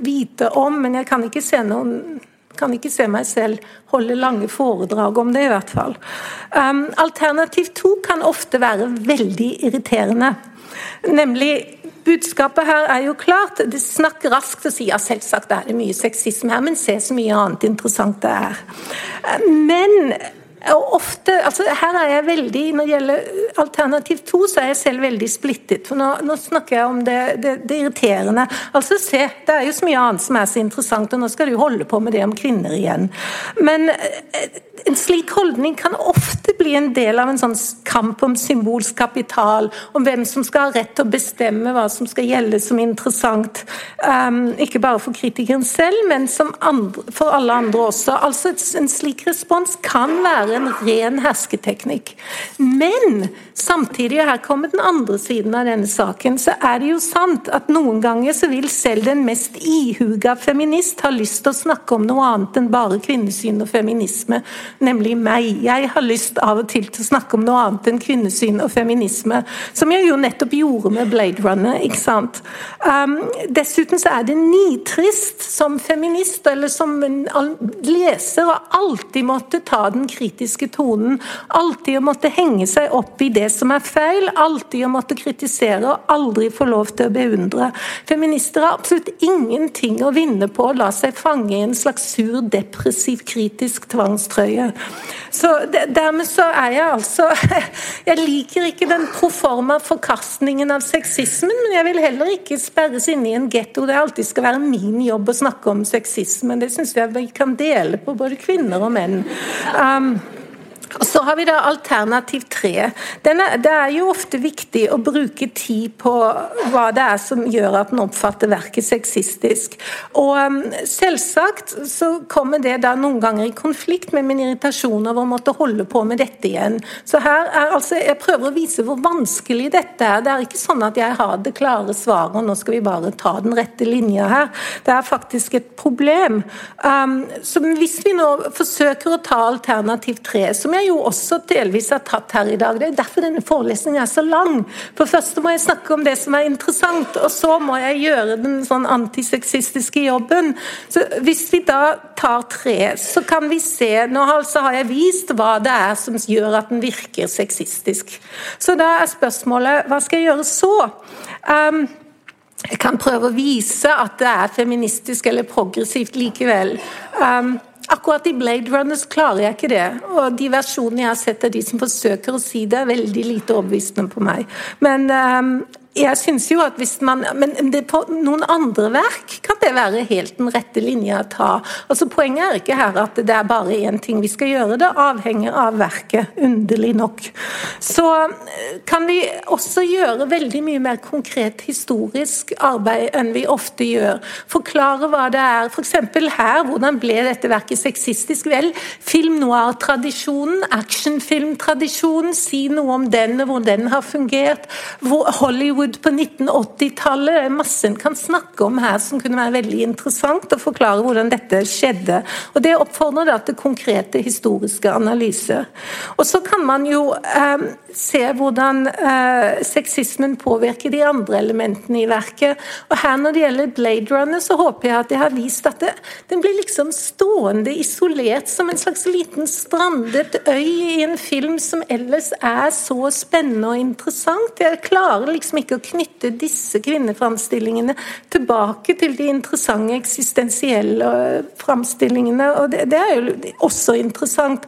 vite om, men jeg kan ikke se noen kan ikke se meg selv holde lange foredrag om det, i hvert fall. Um, alternativ to kan ofte være veldig irriterende. Nemlig Budskapet her er jo klart. Det snakker raskt og sier ja, selvsagt er det mye sexisme her, men se så mye annet interessant det er. Men ofte, altså her er jeg veldig, Når det gjelder alternativ to, så er jeg selv veldig splittet. for Nå, nå snakker jeg om det, det, det, irriterende. Altså se, Det er jo så mye annet som er så interessant, og nå skal du holde på med det om kvinner igjen. Men eh, en slik holdning kan ofte bli en del av en sånn kamp om symbolsk kapital, om hvem som skal ha rett til å bestemme hva som skal gjelde som interessant. Um, ikke bare for kritikeren selv, men andre, for alle andre også. Altså En slik respons kan være en ren hersketeknikk. Men samtidig, og her kommer den andre siden av denne saken, så er det jo sant at noen ganger så vil selv den mest ihuga feminist ha lyst til å snakke om noe annet enn bare kvinnesyn og feminisme nemlig meg. Jeg har lyst av og til til å snakke om noe annet enn kvinnesyn og feminisme, som jeg jo nettopp gjorde med Blade Runner. ikke sant? Um, dessuten så er det nitrist som feminist, eller som leser, å alltid måtte ta den kritiske tonen. Alltid å måtte henge seg opp i det som er feil, alltid å måtte kritisere og aldri få lov til å beundre. Feminister har absolutt ingenting å vinne på å la seg fange i en slags sur, depressiv, kritisk tvangstrøye. Så Dermed så er jeg altså Jeg liker ikke den proforma forkastningen av sexismen, men jeg vil heller ikke sperres inne i en getto det alltid skal være min jobb å snakke om sexisme. Det syns jeg vi kan dele på både kvinner og menn. Um, så har vi da alternativ tre. det er jo ofte viktig å bruke tid på hva det er som gjør at en oppfatter verket sexistisk. Og um, selvsagt så kommer det da noen ganger i konflikt med min irritasjon over å måtte holde på med dette igjen. Så her er altså, Jeg prøver å vise hvor vanskelig dette er. Det er ikke sånn at jeg har det klare svaret, og nå skal vi bare ta den rette linja her. Det er faktisk et problem. Um, så hvis vi nå forsøker å ta alternativ tre, som jeg jo også delvis har tatt her i dag. Det er derfor denne forelesningen er så lang. For først må jeg snakke om det som er interessant, og så må jeg gjøre den sånn antisexistiske jobben. Så Hvis vi da tar tre, så kan vi se Nå altså har jeg vist hva det er som gjør at den virker sexistisk. Så da er spørsmålet hva skal jeg gjøre så? Um, jeg kan prøve å vise at det er feministisk eller progressivt likevel. Um, Akkurat i Blade Runners klarer jeg ikke det. Og de versjonene jeg har sett av de som forsøker å si det, er veldig lite overbevisende på meg. Men um, jeg synes jo at hvis man Men det, på noen andre verk kan det være helt den rette linja å ta. Altså Poenget er ikke her at det er bare én ting vi skal gjøre, det avhenger av verket, underlig nok. Så eh, kan vi også gjøre veldig mye mer konkret historisk arbeid enn vi ofte gjør. Forklare hva det er. F.eks. her, hvordan ble dette verket sexistisk? Vel, film noir-tradisjonen, actionfilmtradisjonen, si noe om den og hvor den har fungert. Hollywood Hollywood på 1980-tallet. Masse en kan snakke om her som kunne være veldig interessant, og forklare hvordan dette skjedde. Og Det oppfordrer da til konkrete historiske analyser. Og så kan man jo eh, se hvordan eh, sexismen påvirker de andre elementene i verket. Og her Når det gjelder Blade Runner, så håper jeg at jeg har vist at det, den blir liksom stående isolert som en slags liten strandet øy i en film som ellers er så spennende og interessant. Jeg klarer liksom ikke å knytte disse kvinneframstillingene tilbake til de interessante eksistensielle framstillingene. og Det, det er jo også interessant,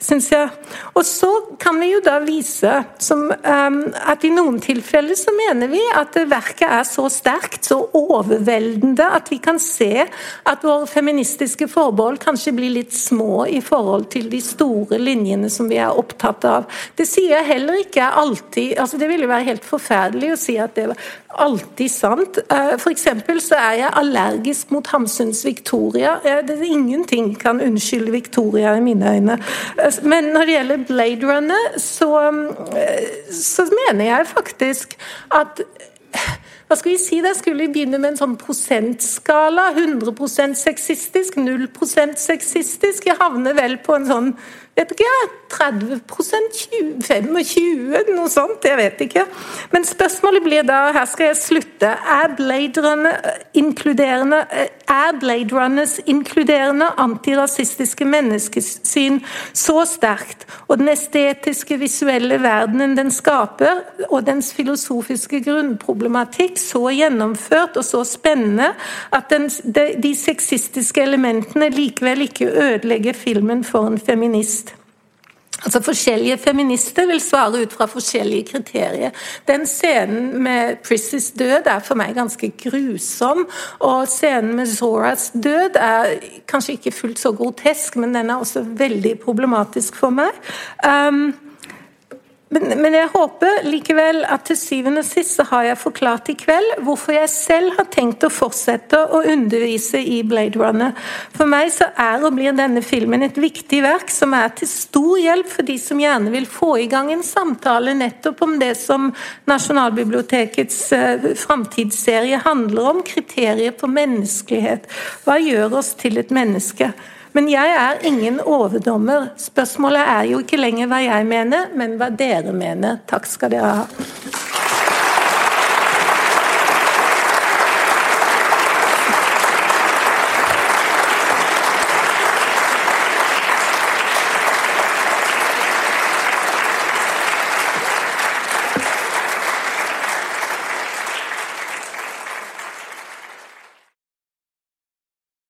syns jeg. Og så kan vi jo da vise som, um, at i noen tilfeller så mener vi at verket er så sterkt, så overveldende, at vi kan se at våre feministiske forbehold kanskje blir litt små i forhold til de store linjene som vi er opptatt av. Det sier jeg heller ikke alltid altså Det ville være helt forferdelig å si at det var alltid sant. for F.eks. så er jeg allergisk mot Hamsuns Victoria. Det er Ingenting kan unnskylde Victoria i mine øyne. Eh, men når det gjelder Blade Runner, så, eh, så mener jeg faktisk at hva skal vi si, Da skulle vi begynne med en sånn prosentskala. 100% sexistisk, 0% sexistisk. Jeg havner vel på en sånn vet ikke, 30 20, 25 noe sånt. Jeg vet ikke. Men spørsmålet blir da, her skal jeg slutte, er Blade Runner inkluderende er Blade Runners inkluderende antirasistiske menneskesyn så sterkt, og den estetiske, visuelle verdenen den skaper, og dens filosofiske grunnproblematikk så gjennomført og så spennende at den, de, de sexistiske elementene likevel ikke ødelegger filmen for en feminist. Altså Forskjellige feminister vil svare ut fra forskjellige kriterier. Den scenen med Prissys død er for meg ganske grusom. Og scenen med Zoras død er kanskje ikke fullt så grotesk, men den er også veldig problematisk for meg. Um, men, men, jeg håper likevel at til syvende og sist så har jeg forklart i kveld hvorfor jeg selv har tenkt å fortsette å undervise i Blade Runner. For meg så er og blir denne filmen et viktig verk som er til stor hjelp for de som gjerne vil få i gang en samtale nettopp om det som Nasjonalbibliotekets uh, framtidsserie handler om, kriterier på menneskelighet. Hva gjør oss til et menneske? Men jeg er ingen overdommer. Spørsmålet er jo ikke lenger hva jeg mener, men hva dere mener. Takk skal dere ha.